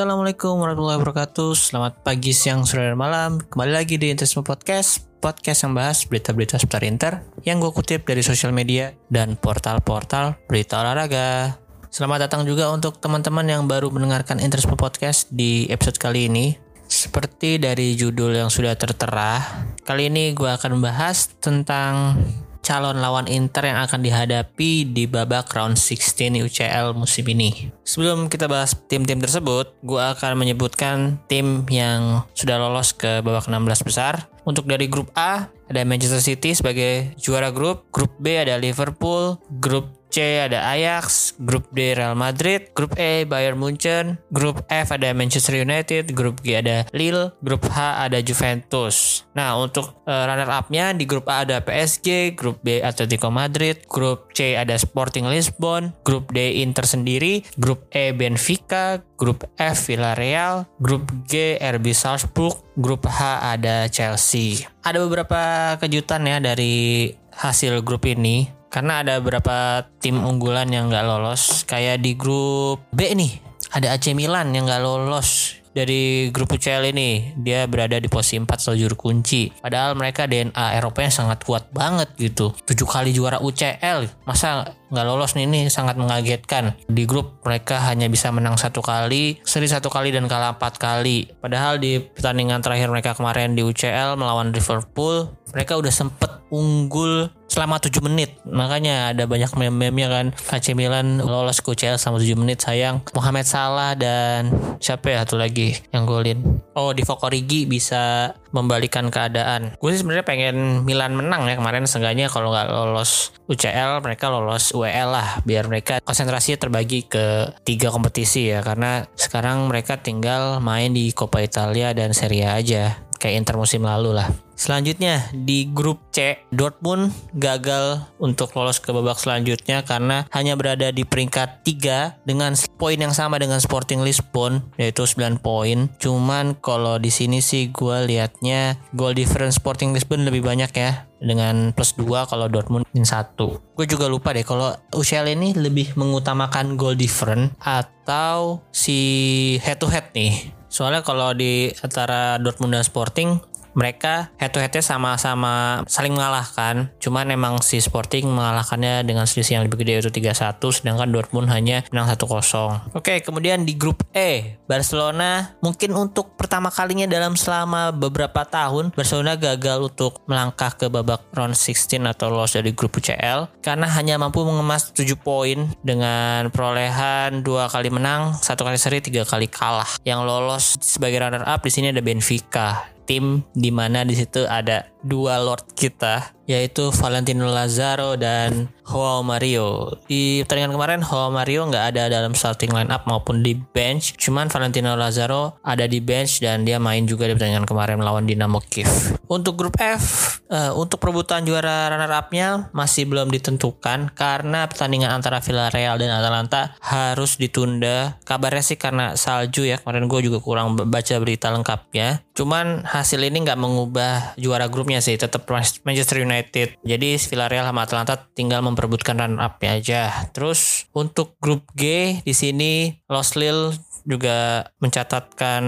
Assalamualaikum warahmatullahi wabarakatuh. Selamat pagi, siang, sore, dan malam. Kembali lagi di Interisme Podcast Podcast yang bahas berita-berita seputar Inter Yang gue kutip dari sosial media Dan portal-portal berita olahraga. Selamat datang juga untuk teman-teman yang baru mendengarkan Interisme Podcast Di episode kali ini. Seperti dari judul yang sudah tertera Kali ini gue akan membahas tentang calon lawan Inter yang akan dihadapi di babak round 16 UCL musim ini. Sebelum kita bahas tim-tim tersebut, gue akan menyebutkan tim yang sudah lolos ke babak 16 besar. Untuk dari grup A, ada Manchester City sebagai juara grup. Grup B ada Liverpool. Grup C ada Ajax, grup D Real Madrid, grup E Bayern Munchen, grup F ada Manchester United, grup G ada Lille, grup H ada Juventus. Nah, untuk uh, runner up-nya di grup A ada PSG, grup B Atletico Madrid, grup C ada Sporting Lisbon, grup D Inter sendiri, grup E Benfica, grup F Villarreal, grup G RB Salzburg, grup H ada Chelsea. Ada beberapa kejutan ya dari hasil grup ini karena ada beberapa tim unggulan yang nggak lolos. Kayak di grup B nih ada AC Milan yang nggak lolos dari grup UCL ini. Dia berada di posisi 4 seljur kunci. Padahal mereka DNA Eropanya sangat kuat banget gitu. Tujuh kali juara UCL masa nggak lolos nih? Ini sangat mengagetkan. Di grup mereka hanya bisa menang satu kali seri satu kali dan kalah empat kali. Padahal di pertandingan terakhir mereka kemarin di UCL melawan Liverpool mereka udah sempet unggul selama 7 menit. Makanya ada banyak meme-meme kan. AC Milan lolos ke UCL selama 7 menit sayang. Mohamed Salah dan siapa ya satu lagi yang golin? Oh di Origi bisa membalikan keadaan. Gue sih sebenarnya pengen Milan menang ya kemarin. Seenggaknya kalau nggak lolos UCL mereka lolos UEL lah. Biar mereka konsentrasi terbagi ke tiga kompetisi ya. Karena sekarang mereka tinggal main di Coppa Italia dan Serie A aja kayak Inter musim lalu lah Selanjutnya di grup C, Dortmund gagal untuk lolos ke babak selanjutnya karena hanya berada di peringkat 3 dengan poin yang sama dengan Sporting Lisbon yaitu 9 poin. Cuman kalau di sini sih gue liatnya goal difference Sporting Lisbon lebih banyak ya dengan plus 2 kalau Dortmund min 1. Gue juga lupa deh kalau UCL ini lebih mengutamakan goal difference atau si head to head nih. Soalnya kalau di antara Dortmund dan Sporting mereka head to headnya sama-sama saling mengalahkan. Cuman emang si Sporting mengalahkannya dengan selisih yang lebih gede yaitu 3-1 sedangkan Dortmund hanya menang 1-0 oke kemudian di grup E Barcelona mungkin untuk pertama kalinya dalam selama beberapa tahun Barcelona gagal untuk melangkah ke babak round 16 atau lolos dari grup UCL karena hanya mampu mengemas 7 poin dengan perolehan dua kali menang satu kali seri tiga kali kalah. Yang lolos sebagai runner up di sini ada Benfica tim di mana di situ ada dua lord kita yaitu Valentino Lazaro dan Joao Mario. Di pertandingan kemarin Joao Mario nggak ada dalam starting line up maupun di bench. Cuman Valentino Lazaro ada di bench dan dia main juga di pertandingan kemarin melawan Dinamo Kiev. Untuk grup F, uh, untuk perebutan juara runner up-nya masih belum ditentukan karena pertandingan antara Villarreal dan Atalanta harus ditunda. Kabarnya sih karena salju ya. Kemarin gue juga kurang baca berita lengkapnya. Cuman hasil ini nggak mengubah juara grupnya sih, tetap Manchester United. Jadi Villarreal sama Atalanta tinggal memperebutkan run up ya aja. Terus untuk grup G di sini Los Lille juga mencatatkan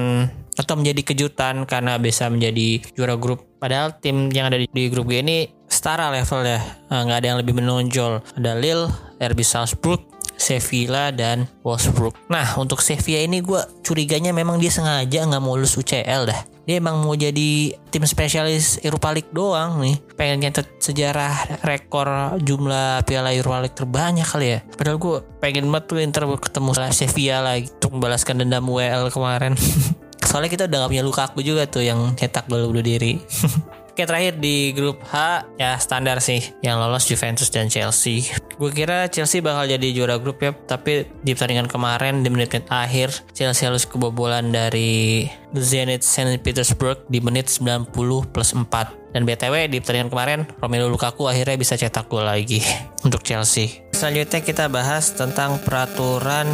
atau menjadi kejutan karena bisa menjadi juara grup. Padahal tim yang ada di, di grup G ini setara level ya, nggak ada yang lebih menonjol. Ada Lille, RB Salzburg, Sevilla dan Wolfsburg. Nah untuk Sevilla ini gue curiganya memang dia sengaja nggak mau lulus UCL dah. Dia emang mau jadi tim spesialis Europa League doang nih. Pengen nyatet sejarah rekor jumlah piala Europa League terbanyak kali ya. Padahal gue pengen banget tuh Inter ketemu Sevilla lagi untuk membalaskan dendam WL kemarin. Soalnya kita udah gak punya Lukaku juga tuh yang cetak gol bunuh diri Oke terakhir di grup H ya standar sih yang lolos Juventus dan Chelsea. Gue kira Chelsea bakal jadi juara grup ya, tapi di pertandingan kemarin di menit-menit akhir Chelsea harus kebobolan dari Zenit Saint Petersburg di menit 90 plus 4. Dan BTW di pertandingan kemarin Romelu Lukaku akhirnya bisa cetak gol lagi untuk Chelsea. Selanjutnya kita bahas tentang peraturan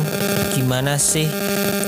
gimana sih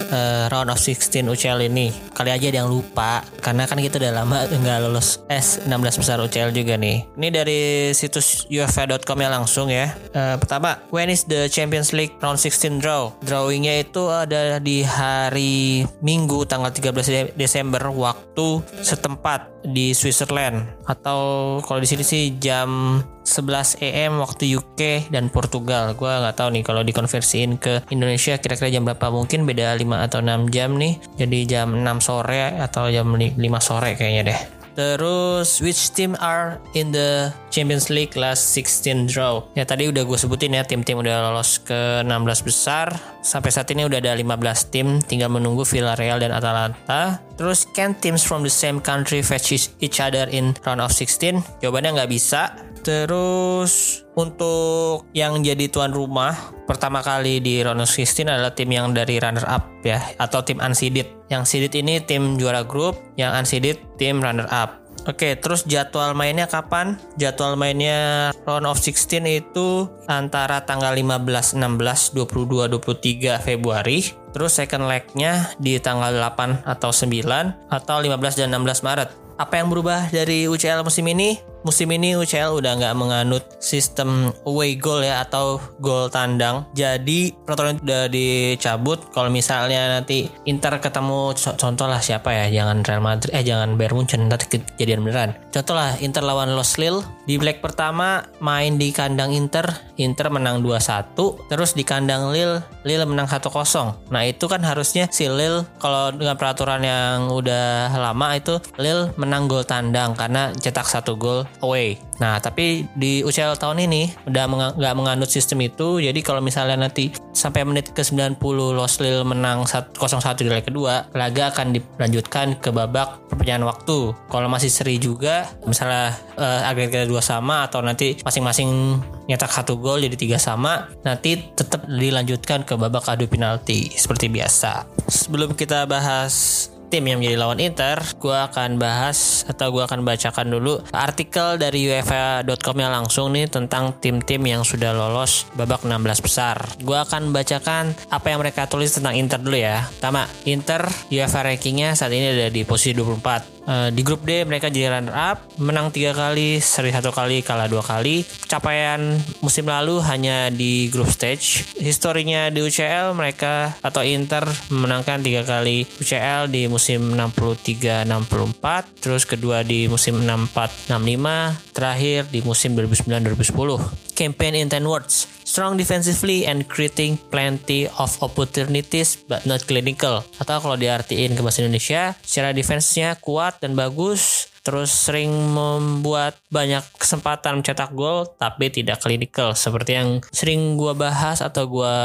uh, round of 16 UCL ini. Kali aja ada yang lupa karena kan kita udah lama nggak lulus S16 besar UCL juga nih. Ini dari situs UEFA.com ya langsung ya. Uh, pertama, when is the Champions League round 16 draw? Drawingnya itu ada di hari Minggu tanggal 13 Desember waktu setempat di Switzerland atau kalau di sini sih jam 11 AM waktu UK dan Portugal. Gua nggak tahu nih kalau dikonversiin ke Indonesia kira-kira jam berapa mungkin beda 5 atau 6 jam nih. Jadi jam 6 sore atau jam 5 sore kayaknya deh. Terus which team are in the Champions League last 16 draw? Ya tadi udah gue sebutin ya tim-tim udah lolos ke 16 besar. Sampai saat ini udah ada 15 tim, tinggal menunggu Villarreal dan Atalanta. Terus can teams from the same country fetch each other in round of 16? Jawabannya nggak bisa Terus untuk yang jadi tuan rumah pertama kali di round of 16 adalah tim yang dari runner up ya atau tim unseeded. Yang seeded ini tim juara grup, yang unseeded tim runner up. Oke, terus jadwal mainnya kapan? Jadwal mainnya round of 16 itu antara tanggal 15, 16, 22, 23 Februari. Terus second legnya di tanggal 8 atau 9 atau 15 dan 16 Maret. Apa yang berubah dari UCL musim ini? Musim ini UCL udah nggak menganut sistem away goal ya atau gol tandang. Jadi peraturan udah dicabut. Kalau misalnya nanti Inter ketemu contoh lah siapa ya, jangan Real Madrid, eh jangan Bayern Munchen nanti kejadian beneran. Contoh lah Inter lawan Los Lille di leg pertama main di kandang Inter, Inter menang 2-1, terus di kandang Lille, Lille menang 1-0. Nah itu kan harusnya si Lille kalau dengan peraturan yang udah lama itu Lille menang gol tandang karena cetak satu gol away. Nah, tapi di UCL tahun ini udah nggak meng menganut sistem itu. Jadi kalau misalnya nanti sampai menit ke 90 Los Lille menang 0-1 di leg kedua, laga akan dilanjutkan ke babak perpanjangan waktu. Kalau masih seri juga, misalnya uh, agregat dua sama atau nanti masing-masing nyetak satu gol jadi tiga sama, nanti tetap dilanjutkan ke babak adu penalti seperti biasa. Sebelum kita bahas tim yang menjadi lawan Inter, gue akan bahas atau gue akan bacakan dulu artikel dari UEFA.com yang langsung nih tentang tim-tim yang sudah lolos babak 16 besar. Gue akan bacakan apa yang mereka tulis tentang Inter dulu ya. Pertama, Inter UEFA rankingnya saat ini ada di posisi 24 Uh, di grup D mereka jadi runner up, menang tiga kali, seri satu kali, kalah dua kali. Capaian musim lalu hanya di group stage. Historinya di UCL mereka atau Inter menangkan tiga kali UCL di musim 63-64, terus kedua di musim 64-65, terakhir di musim 2009-2010 campaign in 10 words. Strong defensively and creating plenty of opportunities but not clinical. Atau kalau diartiin ke bahasa Indonesia, secara defense-nya kuat dan bagus, terus sering membuat banyak kesempatan mencetak gol tapi tidak klinikal seperti yang sering gue bahas atau gue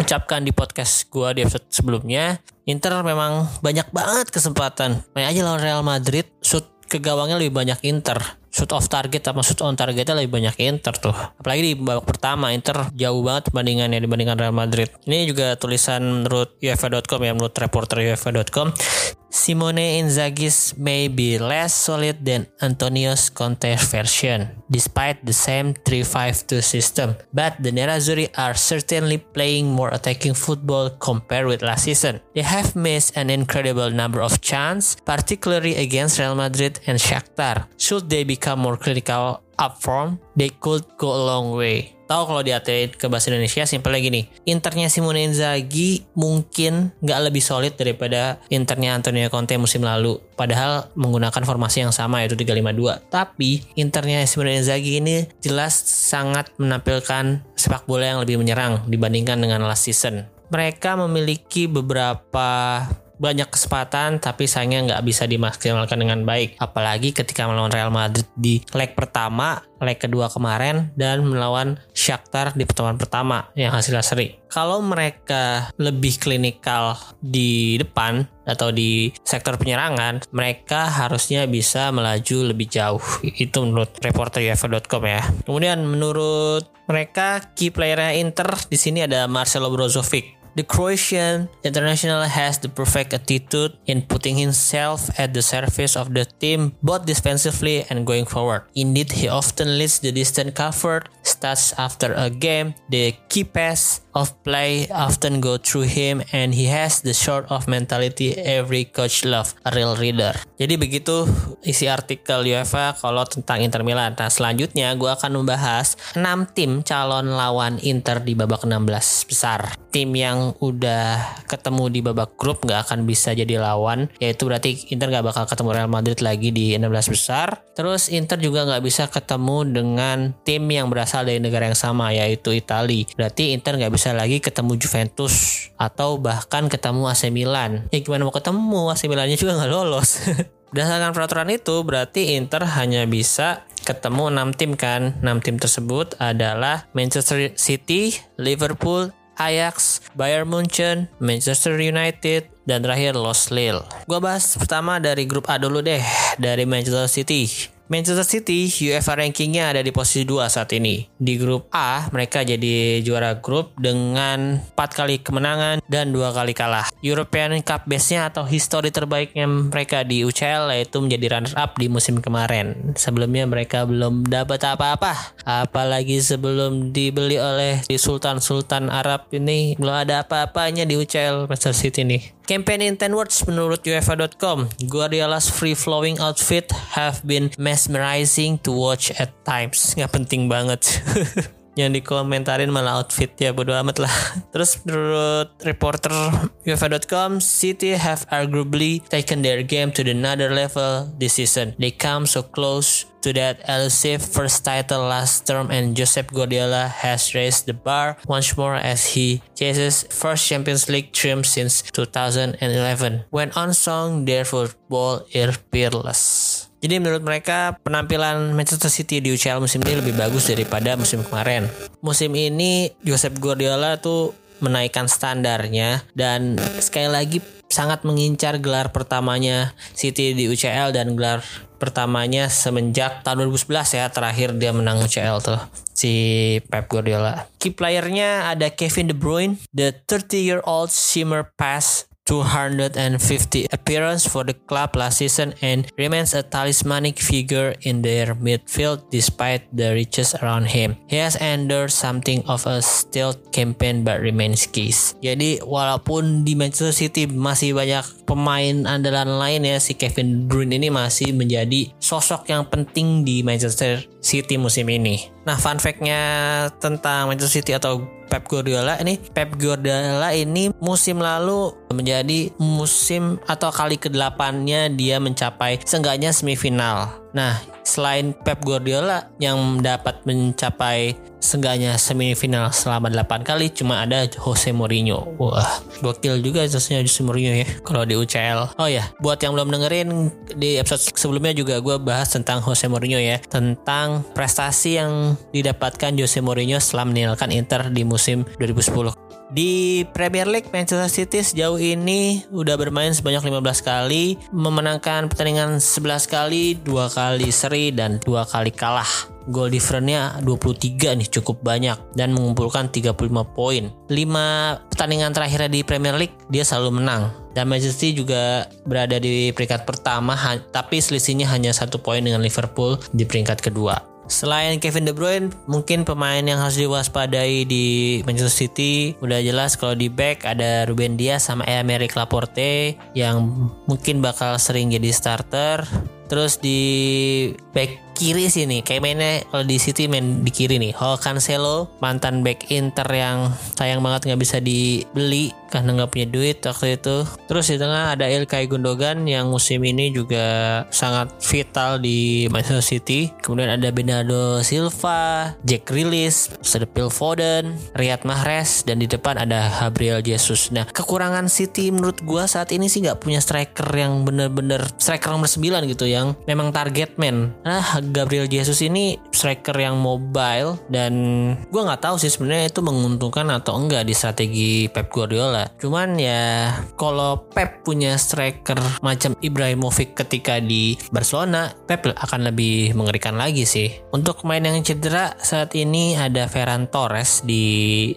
ucapkan di podcast gue di episode sebelumnya Inter memang banyak banget kesempatan. Main aja lawan Real Madrid shoot ke gawangnya lebih banyak Inter shoot off target sama shoot on targetnya lebih banyak Inter tuh. Apalagi di babak pertama Inter jauh banget perbandingannya dibandingkan Real Madrid. Ini juga tulisan menurut UEFA.com ya menurut reporter UEFA.com Simone Inzaghi's may be less solid than Antonio's Conte's version, despite the same 3-5-2 system. But the Nerazzurri are certainly playing more attacking football compared with last season. They have missed an incredible number of chances, particularly against Real Madrid and Shakhtar. Should they become more clinical up front, they could go a long way. Tahu kalau diartikan ke bahasa Indonesia simpel lagi nih. Internya Simone Inzaghi mungkin nggak lebih solid daripada internya Antonio Conte musim lalu. Padahal menggunakan formasi yang sama yaitu 352. Tapi internya Simone Inzaghi ini jelas sangat menampilkan sepak bola yang lebih menyerang dibandingkan dengan last season. Mereka memiliki beberapa banyak kesempatan tapi sayangnya nggak bisa dimaksimalkan dengan baik. Apalagi ketika melawan Real Madrid di leg pertama leg kedua kemarin dan melawan Shakhtar di pertemuan pertama yang hasilnya seri. Kalau mereka lebih klinikal di depan atau di sektor penyerangan mereka harusnya bisa melaju lebih jauh. Itu menurut reporter UEFA.com ya. Kemudian menurut mereka key player Inter di sini ada Marcelo Brozovic The Croatian international has the perfect attitude in putting himself at the service of the team both defensively and going forward. Indeed, he often leads the distant covered stats after a game. The key pass of play often go through him and he has the sort of mentality every coach love, a real reader. Jadi begitu isi artikel UEFA kalau tentang Inter Milan. Nah selanjutnya gue akan membahas 6 tim calon lawan Inter di babak 16 besar. Tim yang udah ketemu di babak grup gak akan bisa jadi lawan, yaitu berarti Inter gak bakal ketemu Real Madrid lagi di 16 besar. Terus Inter juga gak bisa ketemu dengan tim yang berasal dari negara yang sama, yaitu Italia. Berarti Inter gak bisa bisa lagi ketemu Juventus atau bahkan ketemu AC Milan. Ya gimana mau ketemu AC Milannya juga nggak lolos. Berdasarkan peraturan itu berarti Inter hanya bisa ketemu 6 tim kan. 6 tim tersebut adalah Manchester City, Liverpool, Ajax, Bayern Munchen, Manchester United, dan terakhir Los Lille. Gua bahas pertama dari grup A dulu deh, dari Manchester City. Manchester City UEFA rankingnya ada di posisi 2 saat ini. Di grup A, mereka jadi juara grup dengan 4 kali kemenangan dan 2 kali kalah. European Cup base-nya atau histori terbaiknya mereka di UCL yaitu menjadi runner up di musim kemarin. Sebelumnya mereka belum dapat apa-apa. Apalagi sebelum dibeli oleh Sultan-Sultan Arab ini belum ada apa-apanya di UCL Manchester City nih. Campaign in 10 words menurut UEFA.com, Guardiola's free-flowing outfit have been mesmerizing to watch at times. Nggak penting banget. yang dikomentarin malah outfit ya bodo amat lah. Terus menurut reporter UEFA.com, City have arguably taken their game to another level this season. They come so close to that elusive first title last term and Josep Guardiola has raised the bar once more as he chases first Champions League trim since 2011 when on song their football is peerless. Jadi menurut mereka penampilan Manchester City di UCL musim ini lebih bagus daripada musim kemarin. Musim ini Josep Guardiola tuh menaikkan standarnya dan sekali lagi sangat mengincar gelar pertamanya City di UCL dan gelar pertamanya semenjak tahun 2011 ya terakhir dia menang UCL tuh si Pep Guardiola. Key playernya ada Kevin De Bruyne, the 30 year old shimmer pass 250 appearance for the club last season and remains a talismanic figure in their midfield despite the riches around him. He has endured something of a stealth campaign but remains keys. Jadi walaupun di Manchester City masih banyak pemain andalan lain ya si Kevin De Bruyne ini masih menjadi sosok yang penting di Manchester City musim ini. Nah, fun fact-nya tentang Manchester City atau Pep Guardiola ini Pep Guardiola ini musim lalu menjadi musim atau kali ke-8-nya dia mencapai seenggaknya semifinal. Nah, selain Pep Guardiola yang dapat mencapai seenggaknya semifinal selama 8 kali cuma ada Jose Mourinho. Wah, gokil juga jadinya Jose Mourinho ya kalau di UCL. Oh ya, buat yang belum dengerin di episode sebelumnya juga gue bahas tentang Jose Mourinho ya, tentang prestasi yang didapatkan Jose Mourinho setelah meninggalkan Inter di musim 2010. Di Premier League Manchester City sejauh ini udah bermain sebanyak 15 kali, memenangkan pertandingan 11 kali, dua kali seri dan dua kali kalah. Goal difference-nya 23 nih cukup banyak dan mengumpulkan 35 poin. 5 pertandingan terakhirnya di Premier League dia selalu menang. Dan Manchester City juga berada di peringkat pertama tapi selisihnya hanya satu poin dengan Liverpool di peringkat kedua. Selain Kevin De Bruyne, mungkin pemain yang harus diwaspadai di Manchester City udah jelas kalau di back ada Ruben Dias sama Emerick Laporte yang mungkin bakal sering jadi starter. Terus di back kiri sini kayak mainnya kalau di City main di kiri nih Ho Cancelo mantan back Inter yang sayang banget nggak bisa dibeli karena nggak punya duit waktu itu. Terus di tengah ada Ilkay Gundogan yang musim ini juga sangat vital di Manchester City. Kemudian ada Bernardo Silva Jack Grealish Phil Foden Riyad Mahrez dan di depan ada Gabriel Jesus. Nah kekurangan City menurut gua saat ini sih nggak punya striker yang bener-bener striker nomor 9 gitu yang memang target man. Nah Gabriel Jesus ini striker yang mobile dan gue nggak tahu sih sebenarnya itu menguntungkan atau enggak di strategi Pep Guardiola. Cuman ya kalau Pep punya striker macam Ibrahimovic ketika di Barcelona, Pep akan lebih mengerikan lagi sih. Untuk pemain yang cedera saat ini ada Ferran Torres di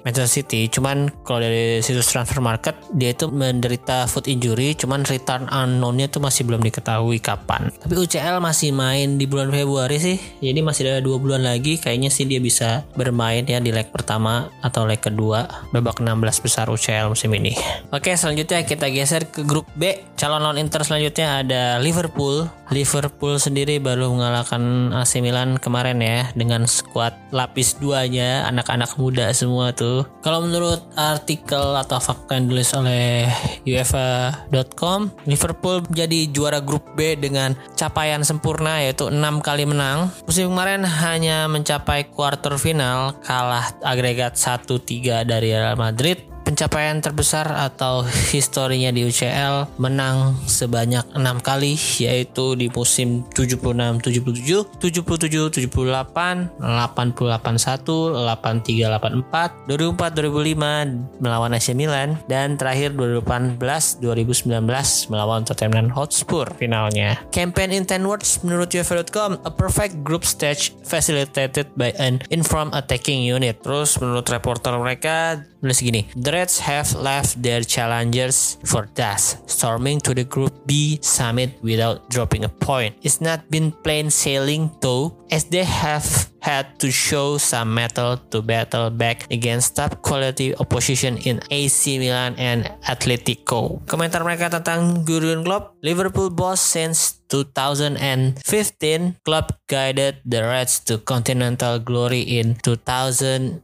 Manchester City. Cuman kalau dari situs transfer market dia itu menderita foot injury, cuman return unknownnya itu masih belum diketahui kapan. Tapi UCL masih main di bulan Februari sih, jadi masih ada dua bulan lagi. Kayaknya sih dia bisa bermain ya di leg pertama atau leg kedua babak 16 besar UCL musim ini. Oke, selanjutnya kita geser ke grup B. Calon lawan Inter selanjutnya ada Liverpool. Liverpool sendiri baru mengalahkan AC Milan kemarin ya dengan skuad lapis duanya anak-anak muda semua tuh. Kalau menurut artikel atau fakta yang ditulis oleh UEFA.com, Liverpool menjadi juara grup B dengan capaian sempurna yaitu 6 kali menang. Musim kemarin hanya mencapai quarter final kalah agregat 1-3 dari Real Madrid pencapaian terbesar atau historinya di UCL menang sebanyak 6 kali yaitu di musim 76 77 77 78 88 1 83 84 2004 2005 melawan AC Milan dan terakhir 2018 2019 melawan Tottenham Hotspur. Finalnya. Campaign in 10 words menurut UEFA.com a perfect group stage facilitated by an informed attacking unit. Terus menurut reporter mereka nulis gini Reds have left their challengers for dust, storming to the Group B summit without dropping a point. It's not been plain sailing though, as they have had to show some mettle to battle back against top quality opposition in AC Milan and Atletico. Komentar mereka tentang Jurgen Klopp, Liverpool boss since 2015, Klopp guided the Reds to continental glory in 2018,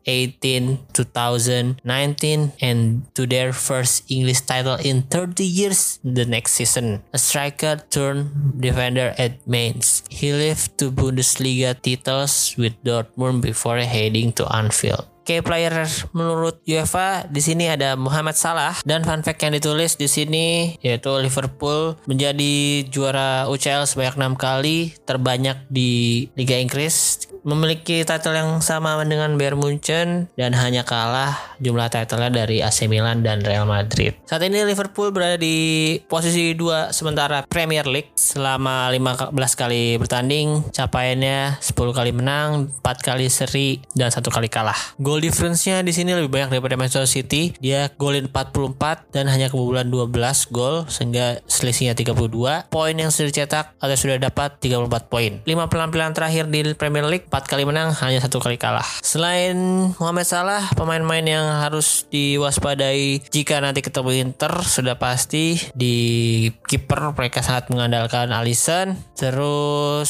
2019, and to their first English title in 30 years the next season. A striker turned defender at Mainz. He lived two Bundesliga titles with Dortmund before heading to Anfield. Key player menurut UEFA di sini ada Muhammad Salah. Dan fun fact yang ditulis di sini yaitu Liverpool menjadi juara UCL sebanyak enam kali terbanyak di Liga Inggris memiliki title yang sama dengan Bayern Munchen dan hanya kalah jumlah titlenya dari AC Milan dan Real Madrid. Saat ini Liverpool berada di posisi 2 sementara Premier League selama 15 kali bertanding, capaiannya 10 kali menang, 4 kali seri dan satu kali kalah. Goal difference-nya di sini lebih banyak daripada Manchester City. Dia golin 44 dan hanya kebobolan 12 gol sehingga selisihnya 32. Poin yang sudah dicetak atau sudah dapat 34 poin. 5 penampilan terakhir di Premier League 4 kali menang hanya satu kali kalah. Selain Muhammad Salah, pemain-pemain yang harus diwaspadai jika nanti ketemu Inter sudah pasti di kiper mereka sangat mengandalkan Alisson. Terus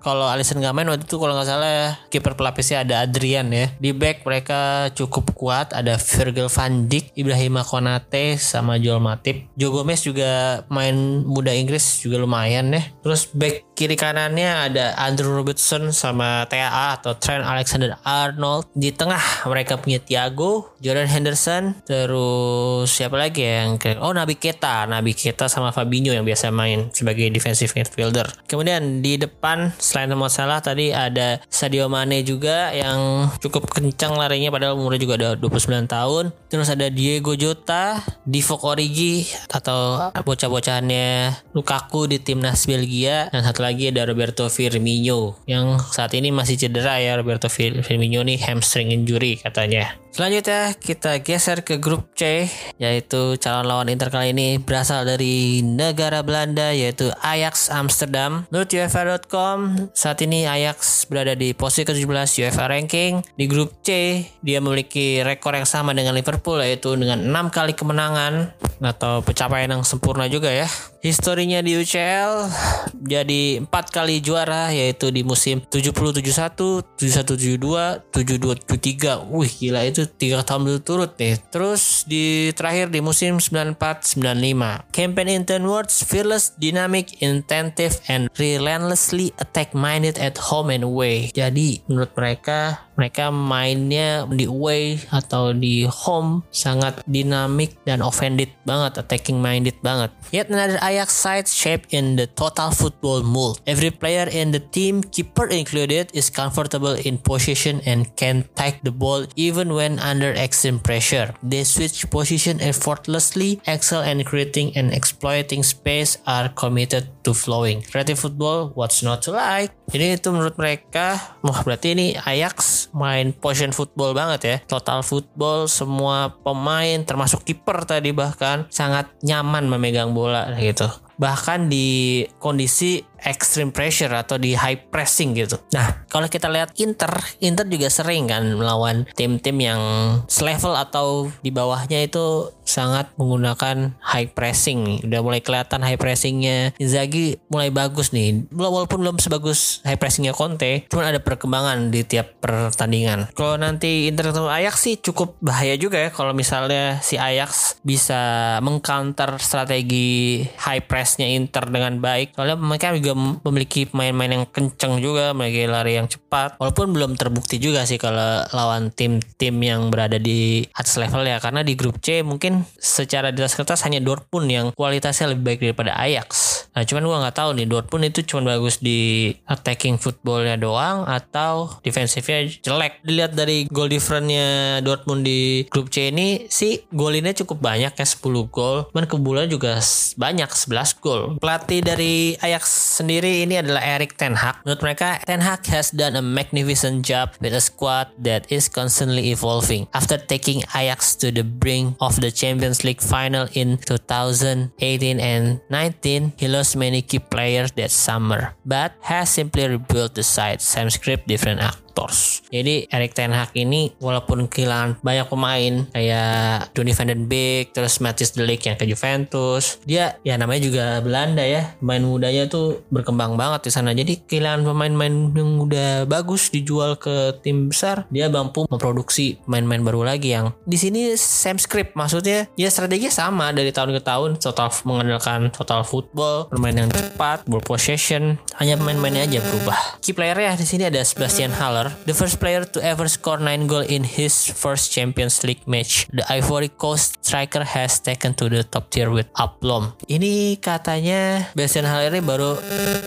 kalau Alisson nggak main waktu itu kalau nggak salah kiper pelapisnya ada Adrian ya. Di back mereka cukup kuat ada Virgil van Dijk, Ibrahim Konate sama Joel Matip. Joe Gomez juga main muda Inggris juga lumayan ya. Terus back kiri kanannya ada Andrew Robertson sama TAA atau Trent Alexander Arnold. Di tengah mereka punya Thiago, Jordan Henderson, terus siapa lagi ya yang ke Oh Nabi Keta, Nabi Keta sama Fabinho yang biasa main sebagai defensive midfielder. Kemudian di depan Selain Mo Salah tadi ada Sadio Mane juga yang cukup kencang larinya padahal umurnya juga ada 29 tahun. Terus ada Diego Jota, Divock Origi atau bocah-bocahannya Lukaku di timnas Belgia dan satu lagi ada Roberto Firmino yang saat ini masih cedera ya Roberto Firmino nih hamstring injury katanya. Selanjutnya kita geser ke grup C yaitu calon lawan Inter kali ini berasal dari negara Belanda yaitu Ajax Amsterdam. Menurut UEFA.com saat ini Ajax berada di posisi ke-17 UEFA ranking. Di grup C dia memiliki rekor yang sama dengan Liverpool yaitu dengan 6 kali kemenangan atau pencapaian yang sempurna juga ya. Historinya di UCL jadi empat kali juara yaitu di musim 70-71, 71-72, 72-73. Wih gila itu tiga tahun berturut nih. Terus di terakhir di musim 94-95. Campaign in 10 words, fearless, dynamic, intensive, and relentlessly attack-minded at home and away. Jadi menurut mereka mereka mainnya di away atau di home sangat dinamik dan offended banget, attacking minded banget. Yet another Ajax side shaped in the total football mold. Every player in the team, keeper included, is comfortable in position and can take the ball even when under extreme pressure. They switch position effortlessly, excel in creating and exploiting space, are committed to flowing. Creative football, what's not to like? Jadi itu menurut mereka, wah berarti ini Ajax main position football banget ya. Total football, semua pemain termasuk kiper tadi bahkan sangat nyaman memegang bola gitu bahkan di kondisi extreme pressure atau di high pressing gitu. Nah, kalau kita lihat Inter, Inter juga sering kan melawan tim-tim yang selevel atau di bawahnya itu sangat menggunakan high pressing. Udah mulai kelihatan high pressingnya Inzaghi mulai bagus nih. Walaupun belum sebagus high pressingnya Conte, cuman ada perkembangan di tiap pertandingan. Kalau nanti Inter ketemu Ajax sih cukup bahaya juga ya kalau misalnya si Ajax bisa mengcounter strategi high press pressnya Inter dengan baik. Soalnya mereka juga memiliki pemain-pemain yang kenceng juga, memiliki lari yang cepat. Walaupun belum terbukti juga sih kalau lawan tim-tim yang berada di atas level ya. Karena di grup C mungkin secara atas kertas hanya Dortmund yang kualitasnya lebih baik daripada Ajax. Nah cuman gua nggak tahu nih Dortmund itu cuma bagus di attacking footballnya doang atau defensifnya jelek. Dilihat dari goal differentnya Dortmund di grup C ini sih golinnya cukup banyak ya 10 gol. Cuman kebulan juga banyak 11 gol. Pelatih dari Ajax sendiri ini adalah Erik Ten Hag. Menurut mereka, Ten Hag has done a magnificent job with a squad that is constantly evolving. After taking Ajax to the brink of the Champions League final in 2018 and 19, he lost many key players that summer, but has simply rebuilt the side. Same script, different act. Raptors. Jadi Erik Ten Hag ini walaupun kehilangan banyak pemain kayak Donny van den Beek, terus Matthias De Ligt yang ke Juventus, dia ya namanya juga Belanda ya, pemain mudanya tuh berkembang banget di sana. Jadi kehilangan pemain-pemain yang udah bagus dijual ke tim besar, dia mampu memproduksi pemain-pemain baru lagi yang di sini same script maksudnya ya strategi sama dari tahun ke tahun total mengandalkan total football, permainan yang cepat, ball possession, hanya pemain-pemainnya aja berubah. Key player ya di sini ada Sebastian Haller the first player to ever score 9 goal in his first Champions League match. The Ivory Coast striker has taken to the top tier with aplomb. Ini katanya Bastian Haller ini baru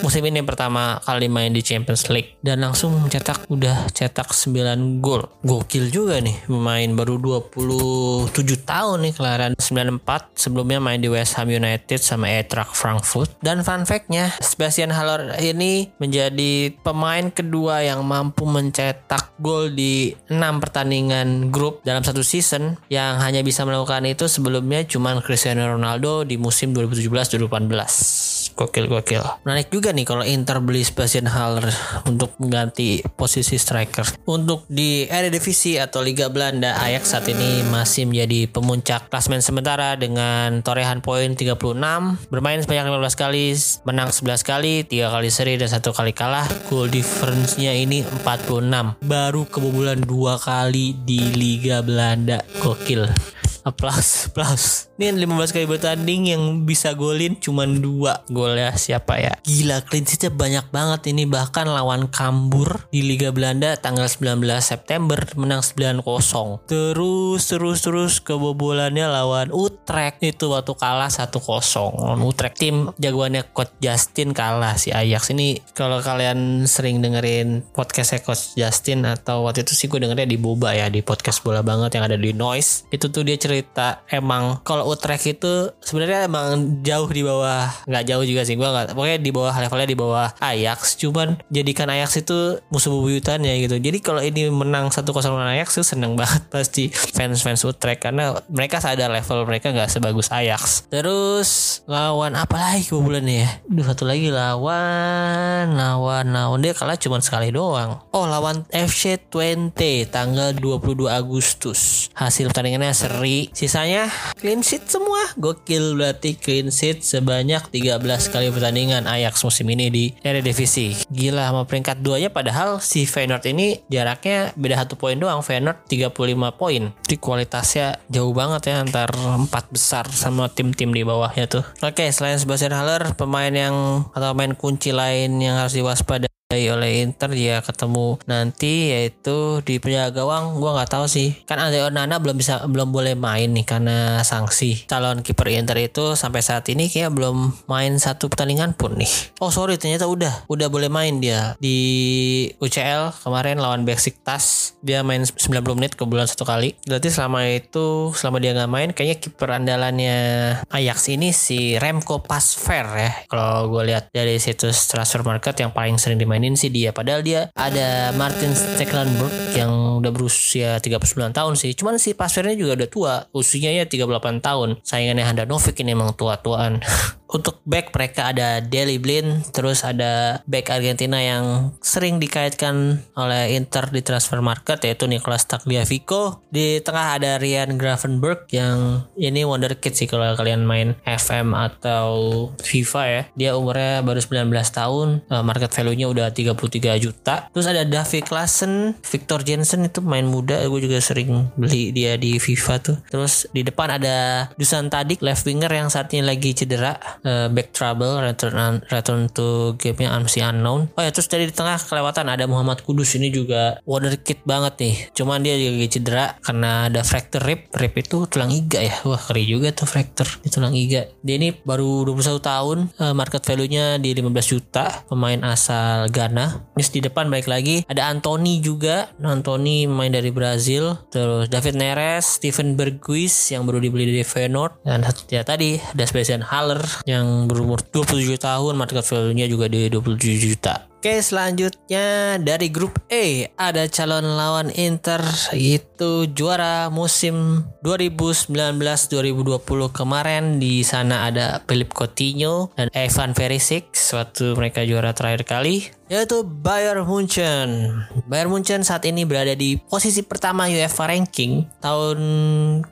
musim ini pertama kali main di Champions League dan langsung mencetak udah cetak 9 gol. Gokil juga nih pemain baru 27 tahun nih kelahiran 94 sebelumnya main di West Ham United sama Eintracht Frankfurt dan fun fact-nya Sebastian Haller ini menjadi pemain kedua yang mampu mencetak gol di 6 pertandingan grup dalam satu season yang hanya bisa melakukan itu sebelumnya cuma Cristiano Ronaldo di musim 2017-2018. Gokil gokil. Menarik juga nih kalau Inter beli Sebastian Haller untuk mengganti posisi striker. Untuk di Eredivisie atau Liga Belanda, Ajax saat ini masih menjadi pemuncak klasmen sementara dengan torehan poin 36, bermain sebanyak 15 kali, menang 11 kali, 3 kali seri dan satu kali kalah. Goal difference-nya ini 46 baru kebobolan dua kali di Liga Belanda gokil Aplaus, aplaus. Ini 15 kali bertanding yang bisa golin cuma dua gol ya siapa ya? Gila clean sheetnya banyak banget ini bahkan lawan Kambur di Liga Belanda tanggal 19 September menang 9-0. Terus terus terus kebobolannya lawan Utrecht itu waktu kalah 1-0. Lawan Utrecht tim jagoannya Coach Justin kalah si Ajax ini kalau kalian sering dengerin podcastnya Coach Justin atau waktu itu sih gue dengernya di Boba ya di podcast bola banget yang ada di Noise itu tuh dia cerita emang kalau Utrecht itu sebenarnya emang jauh di bawah nggak jauh juga sih gue nggak pokoknya di bawah levelnya di bawah Ajax. Cuman jadikan Ajax itu musuh bebuyutannya gitu. Jadi kalau ini menang satu kosong lawan Ajax tuh seneng banget pasti fans fans Utrecht karena mereka sadar level mereka nggak sebagus Ajax. Terus lawan apa lagi kebobolannya ya? Duh satu lagi lawan lawan lawan. Dia kalah cuma sekali doang. Oh lawan FC 20 tanggal 22 Agustus. Hasil pertandingannya seri. Sisanya clean sheet semua gokil berarti clean sheet sebanyak 13 kali pertandingan Ajax musim ini di Eredivisie. Gila sama peringkat 2 nya padahal si Feyenoord ini jaraknya beda satu poin doang. Feyenoord 35 poin. Jadi kualitasnya jauh banget ya antar empat besar sama tim-tim di bawahnya tuh. Oke, selain Sebastian Haller, pemain yang atau pemain kunci lain yang harus diwaspadai oleh Inter dia ketemu nanti yaitu di penjaga gawang. Gue nggak tahu sih. Kan Andre Onana belum bisa belum boleh main nih karena sanksi. Calon kiper Inter itu sampai saat ini kayak belum main satu pertandingan pun nih. Oh sorry ternyata udah. Udah boleh main dia. Di UCL kemarin lawan Besiktas dia main 90 menit ke bulan satu kali. Berarti selama itu selama dia nggak main kayaknya kiper andalannya Ajax ini si Remco Pasver ya. Kalau gue lihat dari situs transfer market yang paling sering dimainin mainin sih dia. Padahal dia ada Martin Stecklenburg yang udah berusia 39 tahun sih. Cuman si Pasvernya juga udah tua. Usianya ya 38 tahun. Saingannya Handanovic ini emang tua-tuaan untuk back mereka ada Deli Blin terus ada back Argentina yang sering dikaitkan oleh Inter di transfer market yaitu Nicolas Tagliafico. Di tengah ada Ryan Gravenberg yang ini wonderkid sih kalau kalian main FM atau FIFA ya. Dia umurnya baru 19 tahun eh, market value-nya udah 33 juta. Terus ada David Klassen Victor Jensen itu main muda gue juga sering beli dia di FIFA tuh. Terus di depan ada Dusan Tadik left winger yang saat ini lagi cedera uh, back trouble return return to game-nya masih unknown. Oh ya terus dari di tengah kelewatan ada Muhammad Kudus. Ini juga wonderkid banget nih. Cuman dia juga cedera karena ada fracture rib. Rib itu tulang iga ya. Wah keri juga tuh fracture tulang iga. Dia ini baru 21 tahun uh, market value-nya di 15 juta. Pemain asal Ghana. Terus di depan baik lagi ada Anthony juga. Anthony main dari Brazil. Terus David Neres Steven Berghuis yang baru dibeli dari Feyenoord. Dan ya tadi ada Sebastian Haller yang berumur 27 tahun market value-nya juga di 27 juta Oke selanjutnya dari grup E ada calon lawan Inter itu juara musim 2019-2020 kemarin di sana ada Philip Coutinho dan Evan Perisic suatu mereka juara terakhir kali yaitu Bayern Munchen. Bayern Munchen saat ini berada di posisi pertama UEFA ranking. Tahun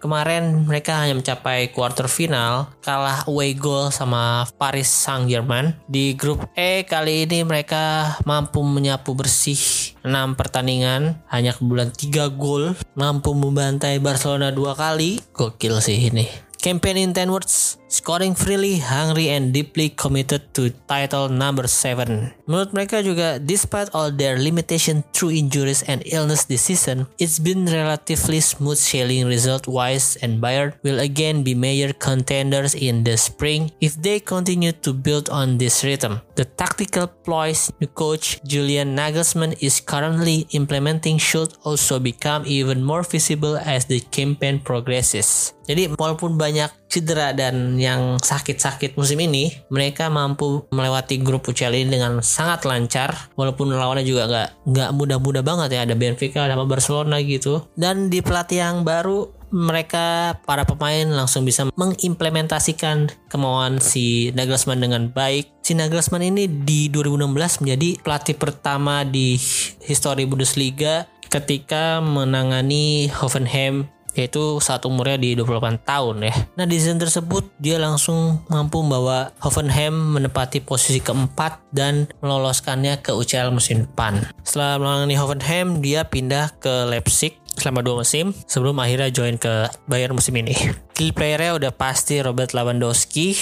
kemarin mereka hanya mencapai quarter final, kalah away goal sama Paris Saint-Germain. Di grup E kali ini mereka mampu menyapu bersih 6 pertandingan, hanya kebulan 3 gol, mampu membantai Barcelona dua kali. Gokil sih ini. Campaign in 10 words, scoring freely, hungry, and deeply committed to title number 7. Menurut mereka juga, despite all their limitation through injuries and illness this season, it's been relatively smooth sailing result-wise and Bayern will again be major contenders in the spring if they continue to build on this rhythm. The tactical ploys new coach Julian Nagelsmann is currently implementing should also become even more visible as the campaign progresses. Jadi walaupun banyak cedera dan yang sakit-sakit musim ini, mereka mampu melewati grup UCL ini dengan sangat lancar. Walaupun lawannya juga nggak nggak mudah-mudah banget ya, ada Benfica, ada Barcelona gitu. Dan di pelatih yang baru mereka para pemain langsung bisa mengimplementasikan kemauan si Nagelsmann dengan baik. Si Nagelsmann ini di 2016 menjadi pelatih pertama di histori Bundesliga ketika menangani Hoffenheim yaitu saat umurnya di 28 tahun ya. Nah di season tersebut dia langsung mampu membawa Hoffenheim menepati posisi keempat dan meloloskannya ke UCL musim depan. Setelah menangani Hoffenheim dia pindah ke Leipzig selama dua musim sebelum akhirnya join ke Bayern musim ini. Key playernya udah pasti Robert Lewandowski.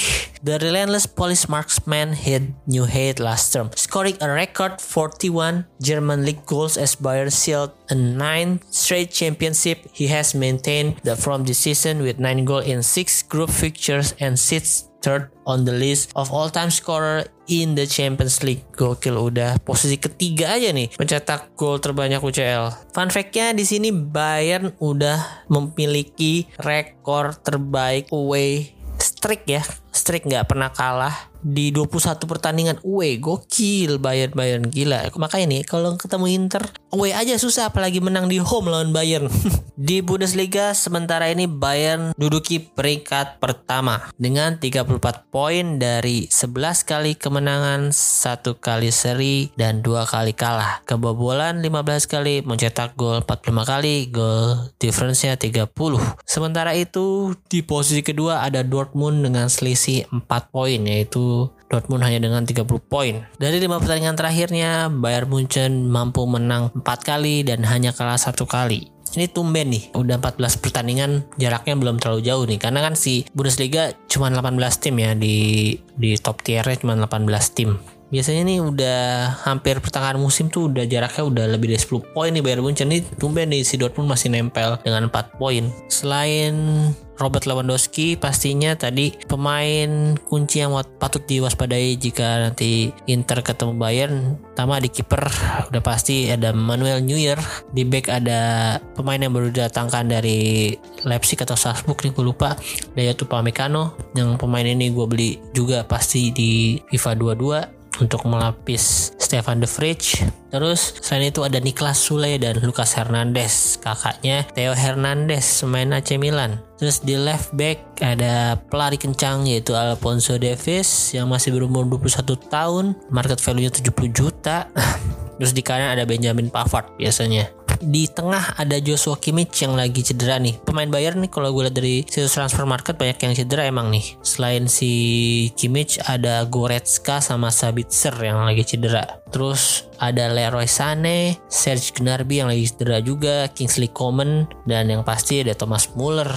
The relentless Polish marksman hit new height last term, scoring a record 41 German league goals as Bayern sealed a 9 straight championship. He has maintained the from this season with 9 goals in 6 group fixtures and sits third on the list of all-time scorer in the Champions League. Gokil udah posisi ketiga aja nih mencetak gol terbanyak UCL. Fun fact-nya di sini Bayern udah memiliki rekor terbaik away streak ya streak nggak pernah kalah di 21 pertandingan. Away gokil Bayern Bayern gila. Makanya nih kalau ketemu Inter away aja susah apalagi menang di home lawan Bayern. Di Bundesliga sementara ini Bayern duduki peringkat pertama dengan 34 poin dari 11 kali kemenangan satu kali seri dan dua kali kalah. Kebobolan 15 kali mencetak gol 45 kali gol difference-nya 30 sementara itu di posisi kedua ada Dortmund dengan selisih 4 poin yaitu Dortmund hanya dengan 30 poin. Dari lima pertandingan terakhirnya, Bayern Munchen mampu menang 4 kali dan hanya kalah satu kali. Ini tumben nih, udah 14 pertandingan jaraknya belum terlalu jauh nih. Karena kan si Bundesliga cuma 18 tim ya di di top tiernya cuma 18 tim. Biasanya nih udah hampir pertengahan musim tuh udah jaraknya udah lebih dari 10 poin nih Bayern Munchen. Nih tumben nih si Dortmund masih nempel dengan 4 poin. Selain Robert Lewandowski pastinya tadi pemain kunci yang patut diwaspadai jika nanti Inter ketemu Bayern pertama di kiper udah pasti ada Manuel Neuer. Di back ada pemain yang baru datangkan dari Leipzig atau Salzburg nih gue lupa. Daya Tupamecano yang pemain ini gue beli juga pasti di FIFA 22 untuk melapis Stefan De Vrij. Terus selain itu ada Niklas Sule dan Lucas Hernandez, kakaknya Theo Hernandez, pemain AC Milan. Terus di left back ada pelari kencang yaitu Alfonso Davis yang masih berumur 21 tahun, market value-nya 70 juta. Terus di kanan ada Benjamin Pavard biasanya di tengah ada Joshua Kimmich yang lagi cedera nih. Pemain Bayern nih kalau gue lihat dari situs transfer market banyak yang cedera emang nih. Selain si Kimmich ada Goretzka sama Sabitzer yang lagi cedera. Terus ada Leroy Sané, Serge Gnabry yang lagi cedera juga, Kingsley Coman dan yang pasti ada Thomas Muller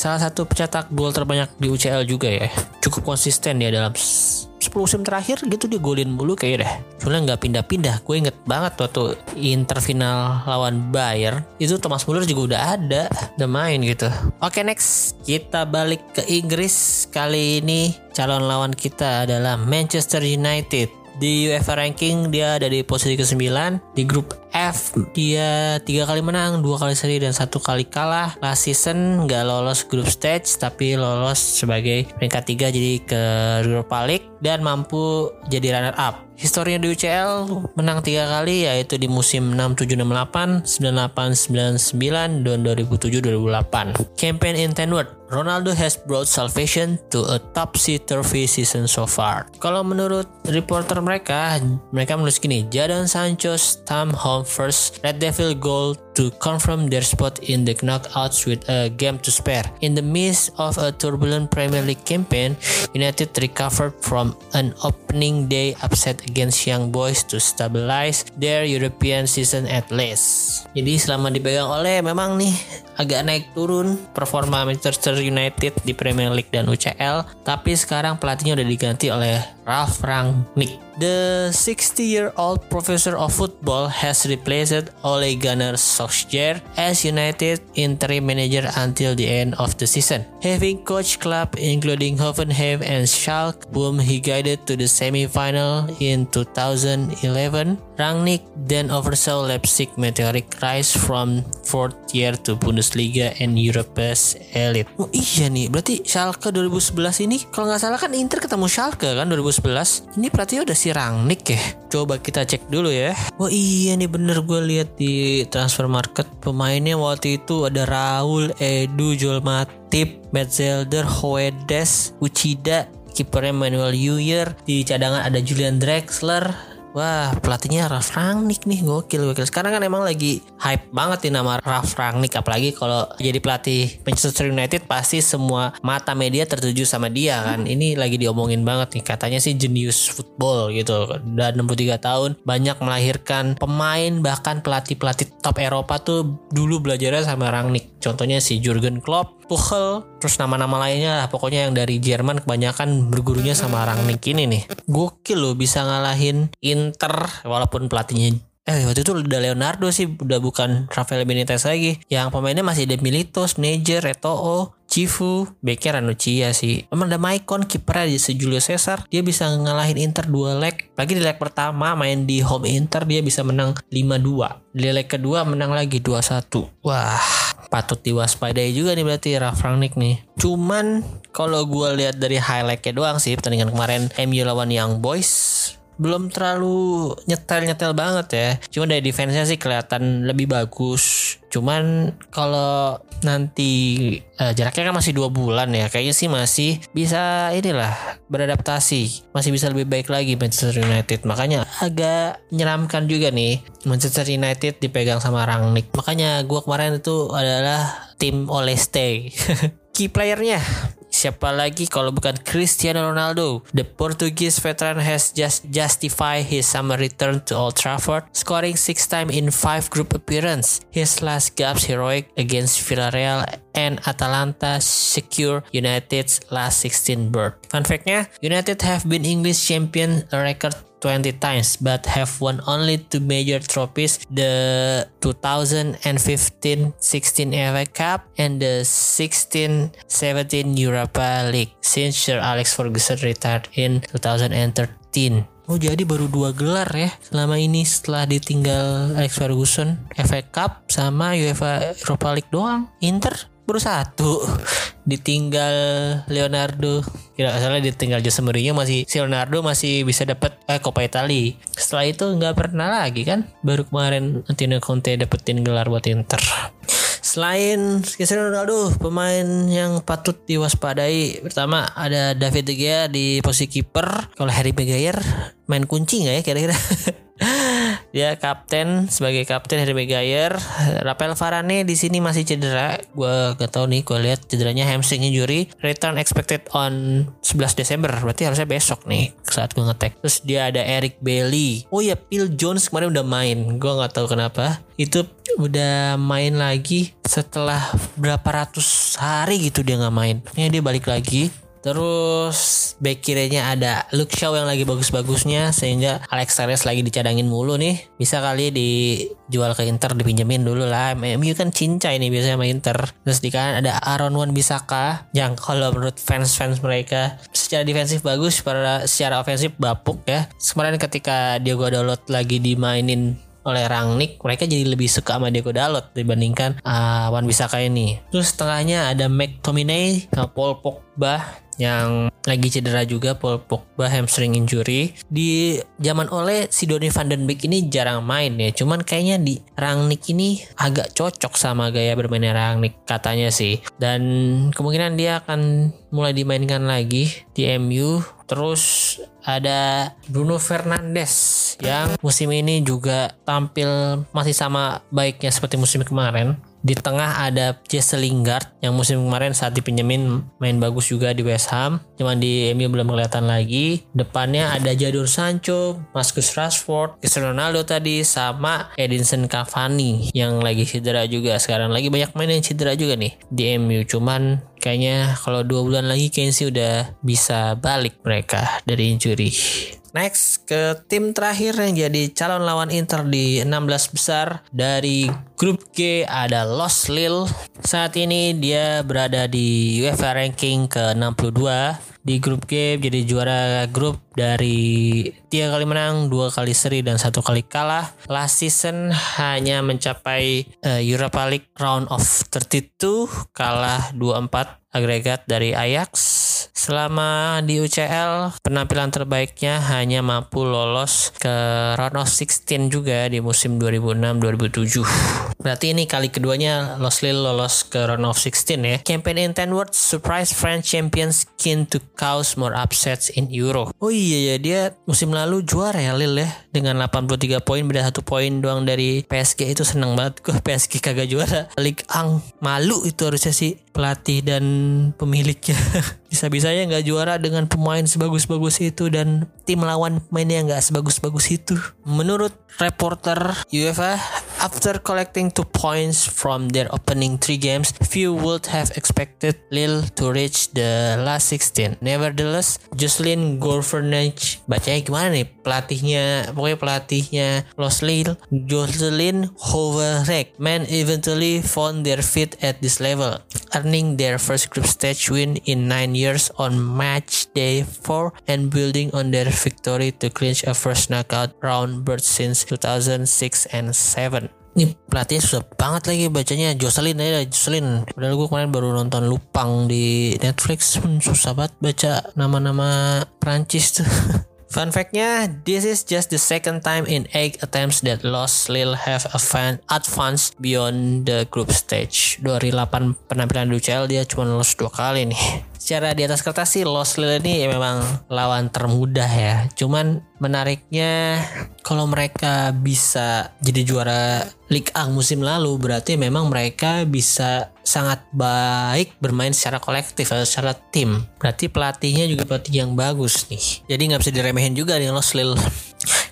salah satu pencetak gol terbanyak di UCL juga ya. Cukup konsisten ya dalam 10 musim terakhir gitu dia golin mulu kayak deh. Soalnya nggak pindah-pindah. Gue inget banget waktu Inter final lawan Bayern itu Thomas Muller juga udah ada, udah main gitu. Oke next kita balik ke Inggris kali ini calon lawan kita adalah Manchester United. Di UEFA ranking dia ada di posisi ke-9 di grup F dia tiga kali menang, dua kali seri dan satu kali kalah. Last season nggak lolos grup stage tapi lolos sebagai peringkat tiga jadi ke Europa League dan mampu jadi runner up. Historinya di UCL menang tiga kali yaitu di musim 6768, 9899 dan 2007-2008. Campaign in 10 word, Ronaldo has brought salvation to a topsy-turvy season so far. Kalau menurut reporter mereka, mereka menulis gini, Jadon Sancho, Tam Home first Red Devil goal to confirm their spot in the knockouts with a game to spare. In the midst of a turbulent Premier League campaign, United recovered from an opening day upset against Young Boys to stabilize their European season at least. Jadi selama dipegang oleh memang nih agak naik turun performa Manchester United di Premier League dan UCL, tapi sekarang pelatihnya udah diganti oleh Ralf Rangnick. The 60-year-old professor of football has replaced Ole Gunnar as United interim manager until the end of the season. Having coached club including Hoffenheim and Schalke, whom he guided to the semi-final in 2011, Rangnick then oversaw Leipzig meteoric rise from fourth year to Bundesliga and Europe's elite. Oh iya nih, berarti Schalke 2011 ini kalau nggak salah kan Inter ketemu Schalke kan 2011. Ini berarti udah si Rangnick ya. Coba kita cek dulu ya. Wah iya nih bener gue lihat di transfer market pemainnya waktu itu ada Raul, Edu, Joel Matip, Metzelder, Hoedes, Uchida, kipernya Manuel Neuer, di cadangan ada Julian Drexler, Wah pelatihnya Ralf Rangnick nih gokil gokil. Sekarang kan emang lagi hype banget nih nama Ralf Rangnick apalagi kalau jadi pelatih Manchester United pasti semua mata media tertuju sama dia kan. Ini lagi diomongin banget nih katanya sih jenius football gitu. Dan 63 tahun banyak melahirkan pemain bahkan pelatih-pelatih top Eropa tuh dulu belajarnya sama Rangnick. Contohnya si Jurgen Klopp Tuchel, terus nama-nama lainnya lah pokoknya yang dari Jerman kebanyakan bergurunya sama Rangnick ini nih. Gokil loh bisa ngalahin Inter walaupun pelatihnya Eh waktu itu udah Leonardo sih udah bukan Rafael Benitez lagi. Yang pemainnya masih ada Milito, Sneijder, Eto'o, Cifu, Becker, Anucia sih. Emang ada Maicon, kipernya di Julio Cesar. Dia bisa ngalahin Inter dua leg. Lagi di leg pertama main di home Inter dia bisa menang 5-2. Di leg kedua menang lagi 2-1. Wah, patut diwaspadai juga nih berarti Ralf Rangnick nih. Cuman kalau gue lihat dari highlightnya doang sih pertandingan kemarin MU lawan Young Boys belum terlalu nyetel-nyetel banget ya. Cuma dari defense-nya sih kelihatan lebih bagus. Cuman kalau nanti uh, jaraknya kan masih dua bulan ya, kayaknya sih masih bisa inilah beradaptasi, masih bisa lebih baik lagi Manchester United. Makanya agak menyeramkan juga nih Manchester United dipegang sama Rangnick. Makanya gue kemarin itu adalah tim Oleste. Key playernya Siapa lagi kalau bukan Cristiano Ronaldo? The Portuguese veteran has just justified his summer return to Old Trafford, scoring six times in five group appearance. His last gaps heroic against Villarreal and Atalanta secure United's last 16 berth. Fun fact-nya, United have been English champion record 20 times but have won only two major trophies the 2015-16 FA Cup and the 16-17 Europa League since Sir Alex Ferguson retired in 2013. Oh jadi baru dua gelar ya selama ini setelah ditinggal Alex Ferguson FA Cup sama UEFA Europa League doang. Inter baru satu. Ditinggal Leonardo. Tidak salah ditinggal Jose Mourinho masih si Leonardo masih bisa dapat eh, Coppa Italia. Setelah itu nggak pernah lagi kan? Baru kemarin Antonio Conte dapetin gelar buat Inter. Selain Cristiano Ronaldo, pemain yang patut diwaspadai pertama ada David De Gea di posisi kiper. Kalau Harry Maguire main kunci nggak ya kira-kira? dia kapten sebagai kapten Harry Maguire Rafael Varane di sini masih cedera. Gue gak tau nih gue lihat cederanya hamstring injury return expected on 11 Desember. Berarti harusnya besok nih saat gue ngetek. Terus dia ada Eric Bailey oh ya Phil Jones kemarin udah main. Gue nggak tahu kenapa. Itu udah main lagi setelah berapa ratus hari gitu dia nggak main. Ini dia balik lagi Terus back kirinya ada Luke Shaw yang lagi bagus-bagusnya sehingga Alex Telles lagi dicadangin mulu nih. Bisa kali dijual ke Inter dipinjemin dulu lah. MU kan cincai nih biasanya sama Inter. Terus di kanan ada Aaron Wan Bisaka yang kalau menurut fans-fans mereka secara defensif bagus, secara ofensif bapuk ya. Kemarin ketika Diego Dalot lagi dimainin oleh Rangnick mereka jadi lebih suka sama Diego Dalot dibandingkan uh, Wan Bisaka ini. Terus tengahnya ada McTominay sama Paul Pogba yang lagi cedera juga Paul Pogba hamstring injury. Di zaman oleh si Donny van den Beek ini jarang main ya cuman kayaknya di Rangnick ini agak cocok sama gaya bermainnya Rangnick katanya sih. Dan kemungkinan dia akan mulai dimainkan lagi di MU terus ada Bruno Fernandes yang musim ini juga tampil masih sama baiknya seperti musim kemarin di tengah ada Jesse Lingard yang musim kemarin saat dipinjemin main bagus juga di West Ham. Cuman di MU belum kelihatan lagi. Depannya ada Jadon Sancho, Marcus Rashford, Cristiano Ronaldo tadi sama Edinson Cavani yang lagi cedera juga. Sekarang lagi banyak main yang cedera juga nih di MU. Cuman kayaknya kalau dua bulan lagi sih udah bisa balik mereka dari injury. Next ke tim terakhir yang jadi calon lawan Inter di 16 besar dari grup G ada Los Lille. Saat ini dia berada di UEFA ranking ke-62 di grup G jadi juara grup dari tiga kali menang, dua kali seri dan satu kali kalah. Last season hanya mencapai uh, Europa League round of 32 kalah 2-4 agregat dari Ajax Selama di UCL, penampilan terbaiknya hanya mampu lolos ke round of 16 juga di musim 2006-2007. Berarti ini kali keduanya Los Lille lolos ke round of 16 ya. Campaign in 10 words, surprise French champions keen to cause more upsets in Euro. Oh iya ya, dia musim lalu juara ya Lille ya. Dengan 83 poin, beda satu poin doang dari PSG itu seneng banget. Gue PSG kagak juara. Ligue 1 malu itu harusnya sih pelatih dan pemiliknya. Bisa-bisanya nggak juara dengan pemain sebagus-bagus itu dan tim lawan mainnya nggak sebagus-bagus itu. Menurut reporter UEFA, after collecting two points from their opening three games, few would have expected Lille to reach the last 16. Nevertheless, Jocelyn Gouvernage, bacanya gimana nih pelatihnya, pokoknya pelatihnya Los Lille, Jocelyn Hoverek, man eventually found their feet at this level. earning their first group stage win in 9 years on match day 4 and building on their victory to clinch a first knockout round berth since 2006 and 7. Ini pelatihnya susah banget lagi bacanya. Jocelyn aja Jocelyn. Padahal gue kemarin baru nonton Lupang di Netflix. Hmm, Susah banget baca nama-nama Prancis tuh. Fun fact-nya, this is just the second time in eight attempts that Los Lil have advanced beyond the group stage. Dari 8 penampilan di UCL dia cuma lolos dua kali nih secara di atas kertas sih Los Lille ini ya memang lawan termudah ya. Cuman menariknya kalau mereka bisa jadi juara Liga A musim lalu berarti memang mereka bisa sangat baik bermain secara kolektif atau secara tim. Berarti pelatihnya juga pelatih yang bagus nih. Jadi nggak bisa diremehin juga nih Los Lille.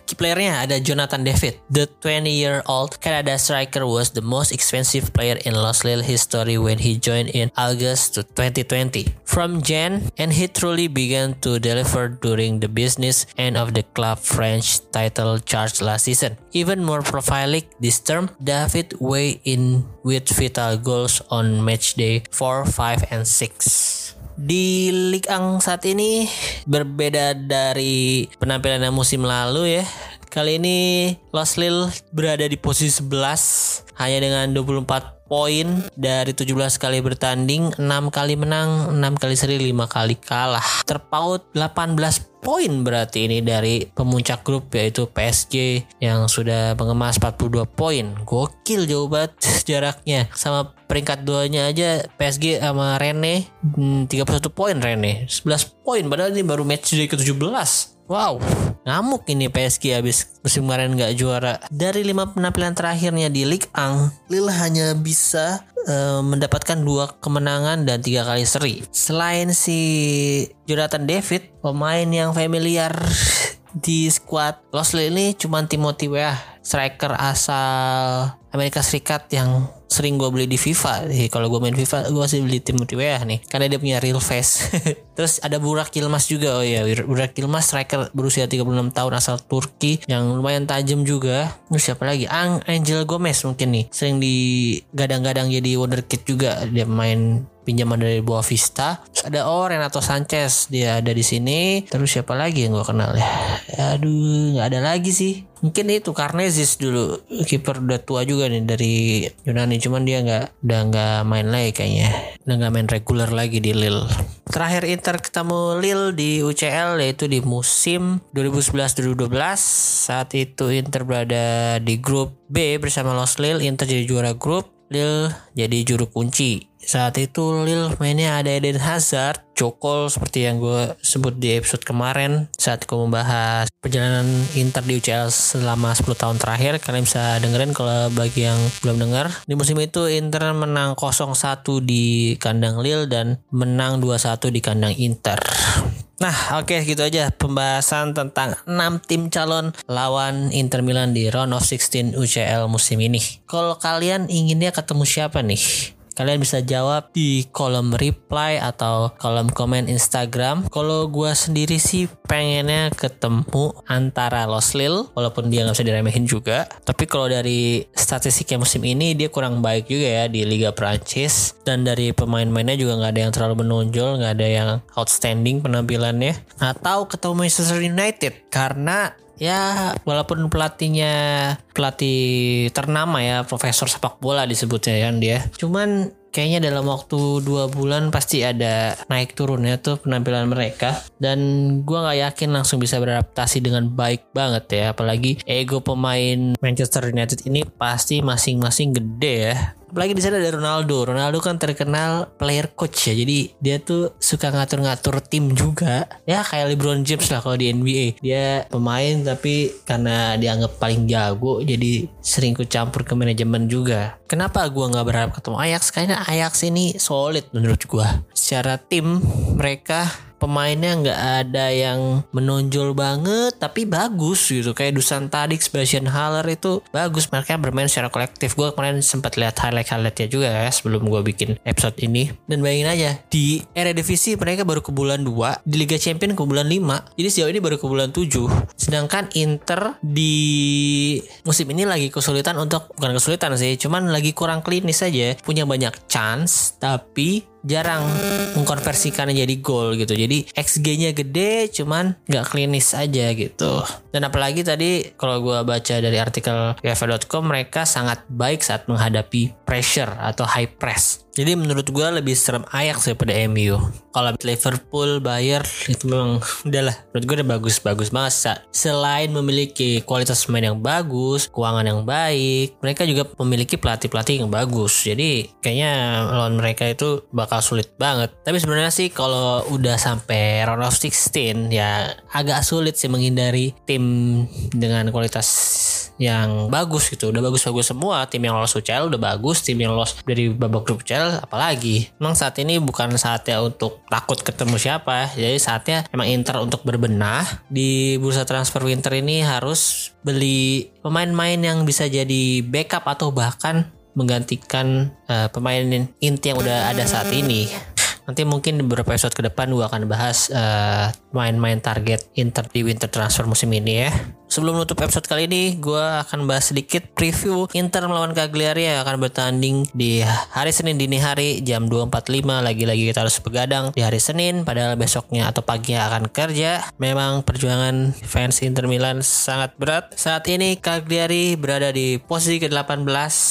Key playernya ada Jonathan David. The 20-year-old Canada striker was the most expensive player in Los Lille history when he joined in August 2020. From Jan, and he truly began to deliver during the business end of the club French title charge last season. Even more prolific this term, David weighed in with vital goals on match day 4, 5, and 6 di Ligue 1 saat ini berbeda dari penampilan musim lalu ya. Kali ini Los Lille berada di posisi 11 hanya dengan 24 poin dari 17 kali bertanding, 6 kali menang, 6 kali seri, 5 kali kalah. Terpaut 18 poin berarti ini dari pemuncak grup yaitu PSG yang sudah mengemas 42 poin. Gokil jauh banget jaraknya. Sama peringkat duanya aja PSG sama Rene 31 hmm, poin Rene. 11 poin padahal ini baru match day ke-17. Wow, ngamuk ini PSG habis musim kemarin nggak juara. Dari lima penampilan terakhirnya di Ligue 1, Lille hanya bisa uh, mendapatkan dua kemenangan dan tiga kali seri. Selain si Jonathan David, pemain yang familiar di squad Los Lille ini cuma Timothy Weah, striker asal Amerika Serikat yang sering gue beli di FIFA. Sih kalau gue main FIFA gue sih beli Timothy Weah nih. Karena dia punya real face. Terus ada Burak Yilmaz juga. Oh iya Burak Yilmaz striker berusia 36 tahun asal Turki yang lumayan tajam juga. Terus siapa lagi? Ang Angel Gomez mungkin nih. Sering di gadang-gadang jadi wonderkid juga. Dia main pinjaman dari Boa Vista. ada oh Renato Sanchez. Dia ada di sini. Terus siapa lagi yang gue kenal ya? Aduh nggak ada lagi sih. Mungkin itu Karnezis dulu. Kiper udah tua juga nih dari Yunani cuman dia nggak udah nggak main lagi kayaknya. Udah nggak main reguler lagi di Lille. Terakhir Inter ketemu Lille di UCL yaitu di musim 2011-2012 saat itu Inter berada di grup B bersama Los Lille. Inter jadi juara grup Lille jadi juru kunci saat itu Lil mainnya ada Eden Hazard, Cokol seperti yang gue sebut di episode kemarin saat gue membahas perjalanan Inter di UCL selama 10 tahun terakhir. Kalian bisa dengerin kalau bagi yang belum dengar. Di musim itu Inter menang 0-1 di kandang Lille dan menang 2-1 di kandang Inter. Nah, oke okay, gitu aja pembahasan tentang 6 tim calon lawan Inter Milan di round of 16 UCL musim ini. Kalau kalian inginnya ketemu siapa nih? Kalian bisa jawab di kolom reply atau kolom komen Instagram. Kalau gue sendiri sih pengennya ketemu antara Los Lil, walaupun dia nggak bisa diremehin juga. Tapi kalau dari statistiknya musim ini dia kurang baik juga ya di Liga Prancis dan dari pemain-mainnya juga nggak ada yang terlalu menonjol, nggak ada yang outstanding penampilannya. Atau ketemu Manchester United karena ya walaupun pelatihnya pelatih ternama ya profesor sepak bola disebutnya kan dia. Cuman kayaknya dalam waktu dua bulan pasti ada naik turunnya tuh penampilan mereka. Dan gue nggak yakin langsung bisa beradaptasi dengan baik banget ya. Apalagi ego pemain Manchester United ini pasti masing-masing gede ya apalagi di sana ada Ronaldo. Ronaldo kan terkenal player coach ya. Jadi dia tuh suka ngatur-ngatur tim juga. Ya kayak LeBron James lah kalau di NBA dia pemain tapi karena dianggap paling jago jadi sering campur ke manajemen juga. Kenapa gue nggak berharap ketemu Ajax? Karena Ajax ini solid menurut gue secara tim mereka pemainnya nggak ada yang menonjol banget tapi bagus gitu. Kayak Dusan Tadic, Sebastian Haller itu bagus. Mereka bermain secara kolektif. Gue kemarin sempat lihat highlight highlightnya juga ya sebelum gue bikin episode ini. Dan bayangin aja di Eredivisie mereka baru ke bulan 2 di Liga Champion ke bulan 5 jadi sejauh ini baru ke bulan 7 sedangkan Inter di musim ini lagi kesulitan untuk bukan kesulitan sih cuman lagi kurang klinis aja. Punya banyak chance tapi jarang mengkonversikannya jadi gol gitu. Jadi XG-nya gede cuman nggak klinis aja gitu. Dan apalagi tadi kalau gue baca dari artikel UEFA.com mereka sangat baik saat menghadapi pressure atau high press. Jadi menurut gue lebih serem Ajax daripada MU. Kalau Liverpool, Bayern itu memang udahlah. Menurut gue udah bagus-bagus banget. Selain memiliki kualitas pemain yang bagus, keuangan yang baik, mereka juga memiliki pelatih-pelatih yang bagus. Jadi kayaknya lawan mereka itu bakal sulit banget. Tapi sebenarnya sih kalau udah sampai round of 16 ya agak sulit sih menghindari tim dengan kualitas yang bagus gitu. Udah bagus-bagus semua. Tim yang lolos UCL udah bagus. Tim yang lolos dari babak grup UCL apalagi? Memang saat ini bukan saatnya untuk takut ketemu siapa. Jadi saatnya emang Inter untuk berbenah. Di bursa transfer winter ini harus beli pemain-pemain yang bisa jadi backup atau bahkan menggantikan uh, pemain inti yang udah ada saat ini. Nanti mungkin beberapa episode ke depan gue akan bahas uh, main-main target Inter di winter transfer musim ini ya Sebelum menutup episode kali ini, gue akan bahas sedikit preview Inter melawan Cagliari yang akan bertanding di hari Senin dini hari jam 2.45. Lagi-lagi kita harus begadang di hari Senin, padahal besoknya atau paginya akan kerja. Memang perjuangan fans Inter Milan sangat berat. Saat ini Cagliari berada di posisi ke-18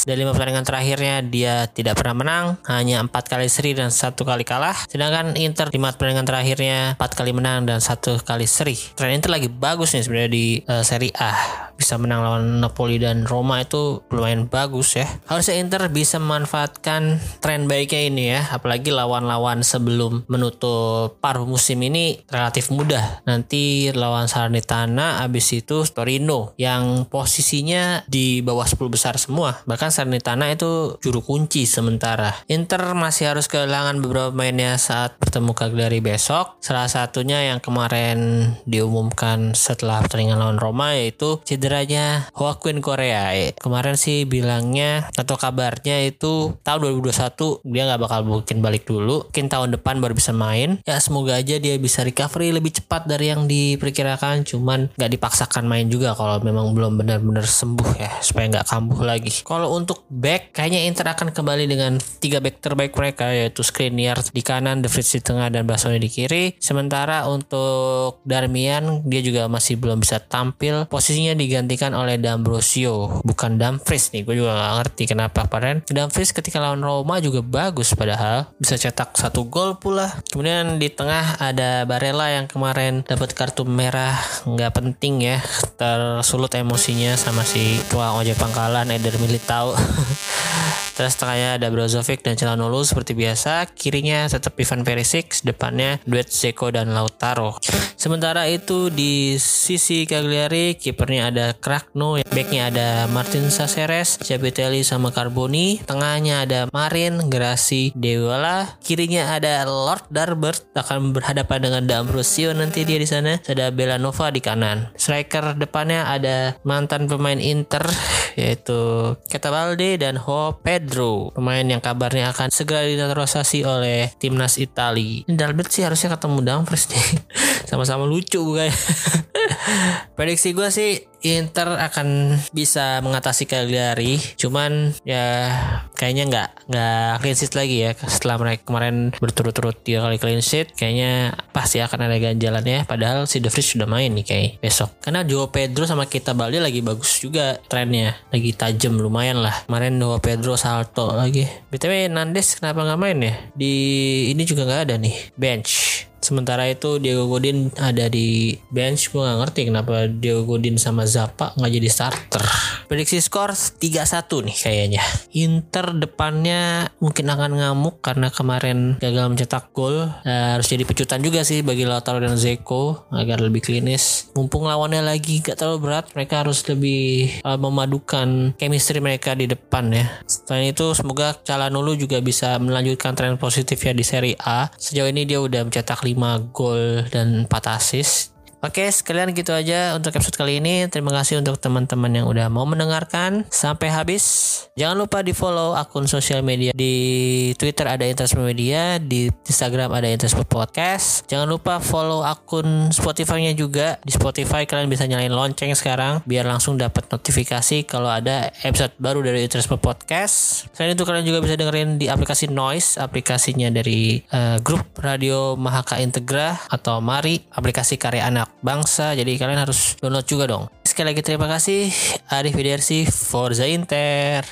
dari lima pertandingan terakhirnya dia tidak pernah menang, hanya empat kali seri dan satu kali kalah. Sedangkan Inter lima pertandingan terakhirnya empat kali menang dan satu kali seri. Tren Inter lagi bagus nih sebenarnya di uh, Serie A bisa menang lawan Napoli dan Roma itu lumayan bagus ya. Harusnya Inter bisa memanfaatkan tren baiknya ini ya, apalagi lawan-lawan sebelum menutup paruh musim ini relatif mudah. Nanti lawan Salernitana, abis itu Torino yang posisinya di bawah 10 besar semua. Bahkan Salernitana itu juru kunci sementara. Inter masih harus kehilangan beberapa mainnya saat bertemu Cagliari besok. Salah satunya yang kemarin diumumkan setelah pertandingan lawan Roma pertama yaitu cederanya Joaquin Korea. Kemarin sih bilangnya atau kabarnya itu tahun 2021 dia nggak bakal mungkin balik dulu. Mungkin tahun depan baru bisa main. Ya semoga aja dia bisa recovery lebih cepat dari yang diperkirakan. Cuman nggak dipaksakan main juga kalau memang belum benar-benar sembuh ya supaya nggak kambuh lagi. Kalau untuk back kayaknya Inter akan kembali dengan tiga back terbaik mereka yaitu Skriniar di kanan, De Vrij di tengah dan Bastoni di kiri. Sementara untuk Darmian dia juga masih belum bisa tampil tampil posisinya digantikan oleh D'Ambrosio. Bukan Dumfries nih gue juga gak ngerti kenapa padahal Dumfries ketika lawan Roma juga bagus padahal bisa cetak satu gol pula. Kemudian di tengah ada Barella yang kemarin dapat kartu merah nggak penting ya. Tersulut emosinya sama si tua ojek pangkalan Eder Militao Terus tengahnya ada Brozovic dan Calhanoglu seperti biasa. Kirinya tetap Ivan Perisic, depannya duet Zeko dan Lautaro. Sementara itu di sisi Cagliari kipernya ada Krakno, backnya ada Martin Saceres, Capitelli sama Carboni, tengahnya ada Marin, Grassi, Dewala, kirinya ada Lord Darbert akan berhadapan dengan D'Ambrosio nanti dia di sana. Ada Belanova di kanan. Striker depannya ada mantan pemain Inter yaitu Ketabalde dan Ho Pedro Pedro, pemain yang kabarnya akan segera dinaturalisasi oleh timnas Italia. Ini Dalbert sih harusnya ketemu Dumfries nih. Sama-sama lucu guys. Prediksi gue sih Inter akan bisa mengatasi Cagliari cuman ya kayaknya nggak nggak clean sheet lagi ya. Setelah mereka kemarin berturut-turut tiga kali clean sheet kayaknya pasti akan ada ganjalannya. Padahal si De Vries sudah main nih kayak besok. Karena Joao Pedro sama kita Balde lagi bagus juga trennya. Lagi tajam lumayan lah. Kemarin Joao Pedro salto lagi. Btw Nandes kenapa nggak main ya? Di ini juga nggak ada nih. Bench Sementara itu Diego Godin ada di bench. Gue gak ngerti kenapa Diego Godin sama Zappa nggak jadi starter. Prediksi skor 3-1 nih kayaknya. Inter depannya mungkin akan ngamuk Karena kemarin gagal mencetak gol. Nah, Harus jadi pecutan juga sih bagi Lautaro dan Zeko Agar lebih klinis. Mumpung lawannya lagi gak terlalu berat Mereka harus lebih uh, memadukan chemistry mereka di depan ya. Selain itu semoga Calhanoglu juga bisa melanjutkan tren positif ya di Serie A. Sejauh ini dia udah mencetak 5 5 gol dan 4 assist Oke, sekalian gitu aja untuk episode kali ini. Terima kasih untuk teman-teman yang udah mau mendengarkan sampai habis. Jangan lupa di follow akun sosial media di Twitter ada Interisme Media, di Instagram ada Interisme Podcast. Jangan lupa follow akun Spotify-nya juga. Di Spotify kalian bisa nyalain lonceng sekarang biar langsung dapat notifikasi kalau ada episode baru dari Interisme Podcast. Selain itu kalian juga bisa dengerin di aplikasi Noise, aplikasinya dari uh, grup Radio Mahaka Integra atau Mari, aplikasi karya anak bangsa. Jadi kalian harus download juga dong. Sekali lagi terima kasih Arif Widersi Forza Inter.